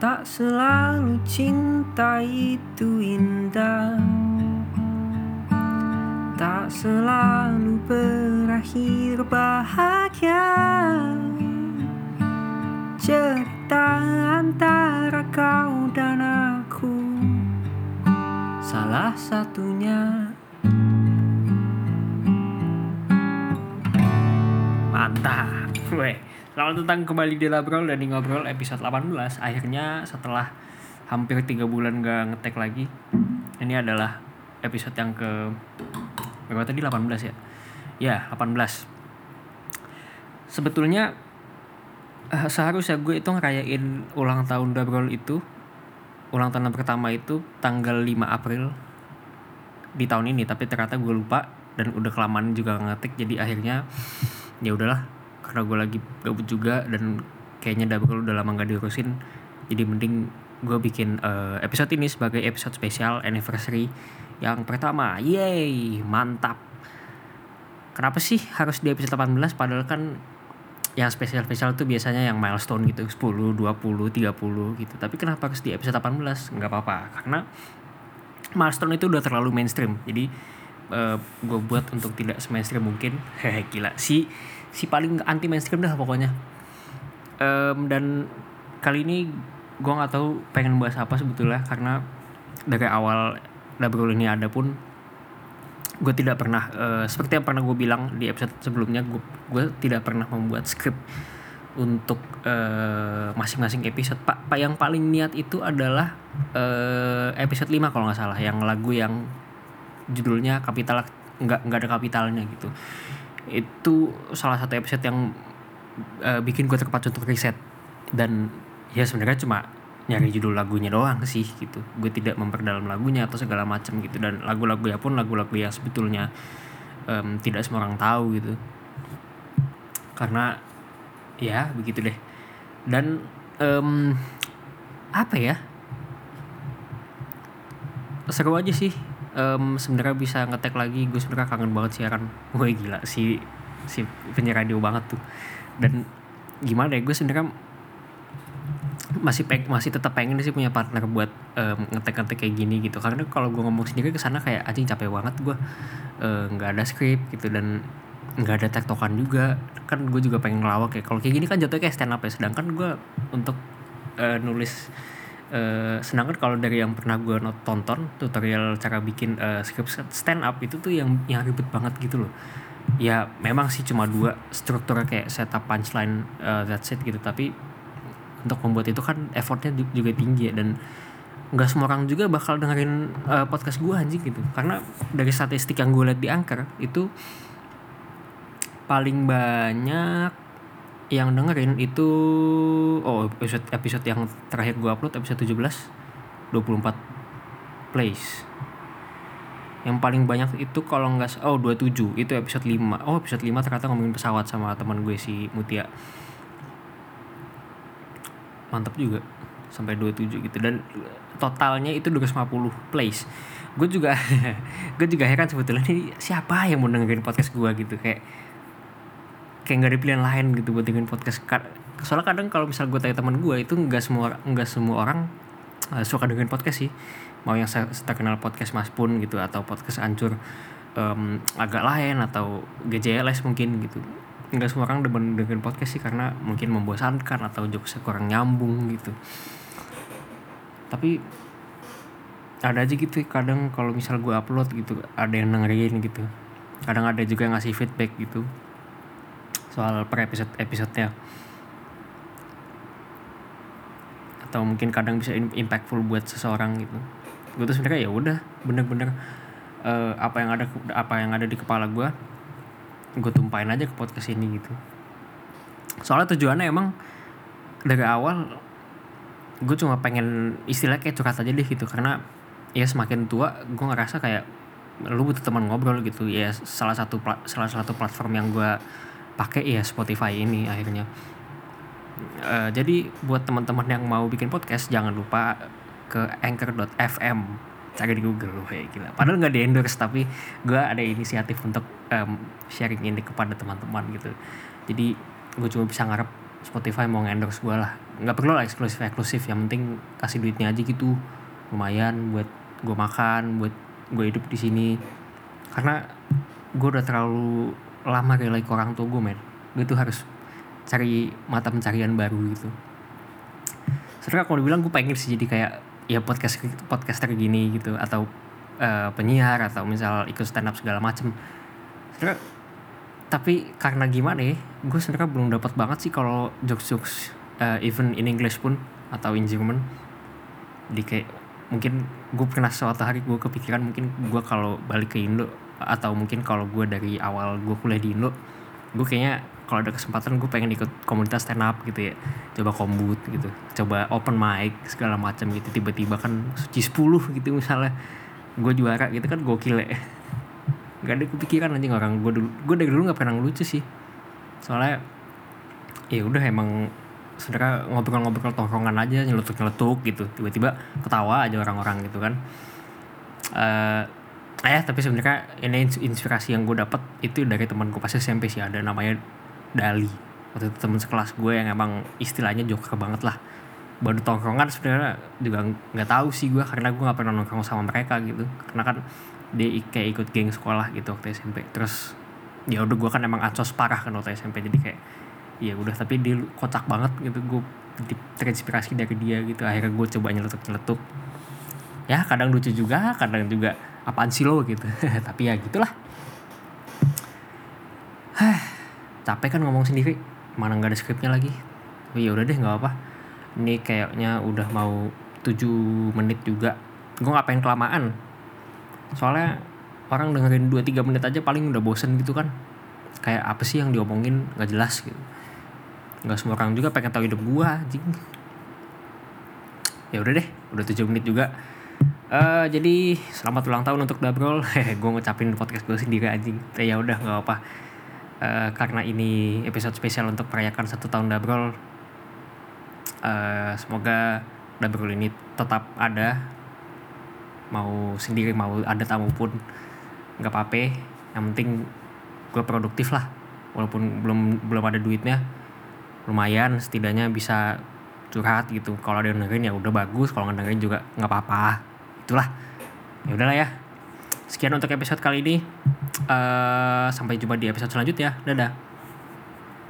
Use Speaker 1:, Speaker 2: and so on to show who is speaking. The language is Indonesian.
Speaker 1: Tak selalu cinta itu indah. Tak selalu berakhir bahagia. Cerita antara kau dan aku Salah satunya. Mantap Weh Selamat datang kembali di Labrol dan di Ngobrol episode 18 Akhirnya setelah hampir 3 bulan gak ngetek lagi Ini adalah episode yang ke Berapa tadi? 18 ya? Ya 18 Sebetulnya eh, Seharusnya gue itu ngerayain ulang tahun Labrol itu Ulang tahun pertama itu tanggal 5 April Di tahun ini Tapi ternyata gue lupa Dan udah kelamaan juga ngetik Jadi akhirnya ya udahlah karena gue lagi gabut juga dan kayaknya double udah lama gak diurusin jadi mending gue bikin uh, episode ini sebagai episode spesial anniversary yang pertama. Yay mantap. Kenapa sih harus di episode 18 padahal kan yang spesial-spesial tuh biasanya yang milestone gitu 10, 20, 30 gitu. Tapi kenapa harus di episode 18 nggak apa-apa karena milestone itu udah terlalu mainstream. Jadi uh, gue buat untuk tidak mainstream mungkin. Hehe gila. Si si paling anti mainstream dah pokoknya. Um, dan kali ini gue nggak tahu pengen bahas apa sebetulnya karena dari awal Dabrul ini ada pun gue tidak pernah uh, seperti yang pernah gue bilang di episode sebelumnya gue tidak pernah membuat skrip untuk uh, masing-masing episode. Pak pak yang paling niat itu adalah uh, episode 5 kalau nggak salah yang lagu yang judulnya kapital nggak nggak ada kapitalnya gitu. Itu salah satu episode yang uh, bikin gue terpacu untuk riset. Dan ya sebenarnya cuma nyari judul lagunya doang sih gitu. Gue tidak memperdalam lagunya atau segala macam gitu. Dan lagu-lagu ya pun lagu-lagu yang sebetulnya um, tidak semua orang tahu gitu. Karena ya begitu deh. Dan um, apa ya? Seru aja sih um, sebenarnya bisa ngetek lagi. Gue sebenarnya kangen banget siaran gue gila si si penyiar radio banget tuh. Dan gimana ya gue sebenarnya masih peng masih tetap pengen sih punya partner buat um, ngetek ngetek kayak gini gitu. Karena kalau gue ngomong sendiri ke sana kayak anjing capek banget gue nggak uh, ada skrip gitu dan nggak ada tektokan juga. Kan gue juga pengen ngelawak ya. Kalau kayak gini kan jatuhnya kayak stand up ya. Sedangkan gue untuk uh, nulis Uh, sedangkan kalau dari yang pernah gue tonton tutorial cara bikin uh, script stand up itu tuh yang yang ribet banget gitu loh. Ya memang sih cuma dua strukturnya kayak setup punchline uh, that's it gitu. Tapi untuk membuat itu kan effortnya juga tinggi ya. Dan nggak semua orang juga bakal dengerin uh, podcast gue anjing gitu. Karena dari statistik yang gue lihat di Anchor itu paling banyak yang dengerin itu oh episode episode yang terakhir gue upload episode 17 24 plays. Yang paling banyak itu kalau nggak oh 27 itu episode 5 oh episode 5 ternyata ngomongin pesawat sama teman gue si Mutia. Mantap juga sampai 27 gitu. Dan totalnya itu 250 plays. Gue juga gue juga heran sebetulnya ini siapa yang mau dengerin podcast gue gitu. Kayak kayak nggak ada pilihan lain gitu buat dengerin podcast. Soalnya kadang kalau misal gue tanya teman gue itu nggak semua nggak semua orang uh, suka dengerin podcast sih. Mau yang terkenal podcast mas pun gitu atau podcast ancur um, agak lain atau GJLS mungkin gitu. Nggak semua orang demen dengerin podcast sih karena mungkin membosankan atau jokesnya kurang nyambung gitu. Tapi ada aja gitu kadang kalau misal gue upload gitu ada yang dengerin gitu. Kadang ada juga yang ngasih feedback gitu soal per episode episodenya. Atau mungkin kadang bisa impactful buat seseorang gitu. Gue tuh sebenarnya ya udah bener-bener uh, apa yang ada apa yang ada di kepala gue gue tumpahin aja ke podcast ini gitu. Soalnya tujuannya emang dari awal gue cuma pengen istilah kayak curhat aja deh gitu. Karena ya semakin tua gue ngerasa kayak lu butuh teman ngobrol gitu. Ya salah satu salah satu platform yang gue pakai ya Spotify ini akhirnya. Uh, jadi buat teman-teman yang mau bikin podcast jangan lupa ke anchor.fm cari di Google loh kayak gila. Padahal nggak di endorse tapi gue ada inisiatif untuk um, sharing ini kepada teman-teman gitu. Jadi gue cuma bisa ngarep Spotify mau endorse gue lah. Nggak perlu lah eksklusif eksklusif yang penting kasih duitnya aja gitu. Lumayan buat gue makan buat gue hidup di sini. Karena gue udah terlalu lama relay ke orang tua gue men. Gue tuh harus cari mata pencarian baru gitu. Sebenarnya kalau dibilang gue pengen sih jadi kayak ya podcast podcaster gini gitu atau uh, penyiar atau misal ikut stand up segala macem. Sebenarnya tapi karena gimana ya gue sebenarnya belum dapat banget sih kalau jokes jokes uh, even in English pun atau in German. Di kayak mungkin gue pernah suatu hari gue kepikiran mungkin gue kalau balik ke Indo atau mungkin kalau gue dari awal gue kuliah di Indo gue kayaknya kalau ada kesempatan gue pengen ikut komunitas stand up gitu ya. Coba kombut gitu coba open mic segala macam gitu. Tiba-tiba kan suci 10 gitu misalnya gue juara gitu kan gokil ya. Gak ada kepikiran anjing orang. Gue dulu gue dari dulu nggak pernah ngelucu sih. Soalnya ya udah emang saudara ngobrol-ngobrol tongkrongan aja nyeletuk-nyeletuk gitu. Tiba-tiba ketawa aja orang-orang gitu kan. Uh, eh tapi sebenarnya ini inspirasi yang gue dapat itu dari teman gue pas SMP sih. Ada namanya Dali. Waktu itu teman sekelas gue yang emang istilahnya joker banget lah. Baru tongkrongan sebenarnya juga nggak tahu sih gue karena gue nggak pernah nongkrong sama mereka gitu. Karena kan dia kayak ikut geng sekolah gitu waktu SMP terus ya udah gue kan emang acos parah kan waktu SMP jadi kayak ya udah tapi dia kocak banget gitu. Gue terinspirasi dari dia gitu. Akhirnya gue coba nyeletuk nyeletuk ya kadang lucu juga kadang juga apaan sih lo gitu. Tapi ya gitulah. Capek kan ngomong sendiri. Mana nggak ada skripnya lagi. Tapi ya udah deh nggak apa ini kayaknya udah mau 7 menit juga. Gue nggak pengen kelamaan. Soalnya orang dengerin 2-3 menit aja paling udah bosen gitu kan. Kayak apa sih yang diomongin? Nggak jelas gitu. Nggak semua orang juga pengen tahu hidup anjing. Ya udah deh udah tujuh menit juga uh, jadi selamat ulang tahun untuk Dabrol. Gue ngucapin podcast gue sendiri anjing. Ya udah nggak apa uh, karena ini episode spesial untuk merayakan satu tahun Dabrol uh, semoga Dabrol ini tetap ada. Mau sendiri mau ada tamu pun nggak apa-apa. Yang penting gue produktif lah walaupun belum belum ada duitnya. Lumayan setidaknya bisa curhat gitu. Kalau ada yang dengerin ya udah bagus. Kalau nggak dengerin juga nggak apa-apa itulah ya udahlah ya. Sekian untuk episode kali ini. Uh, sampai jumpa di episode selanjutnya. Dadah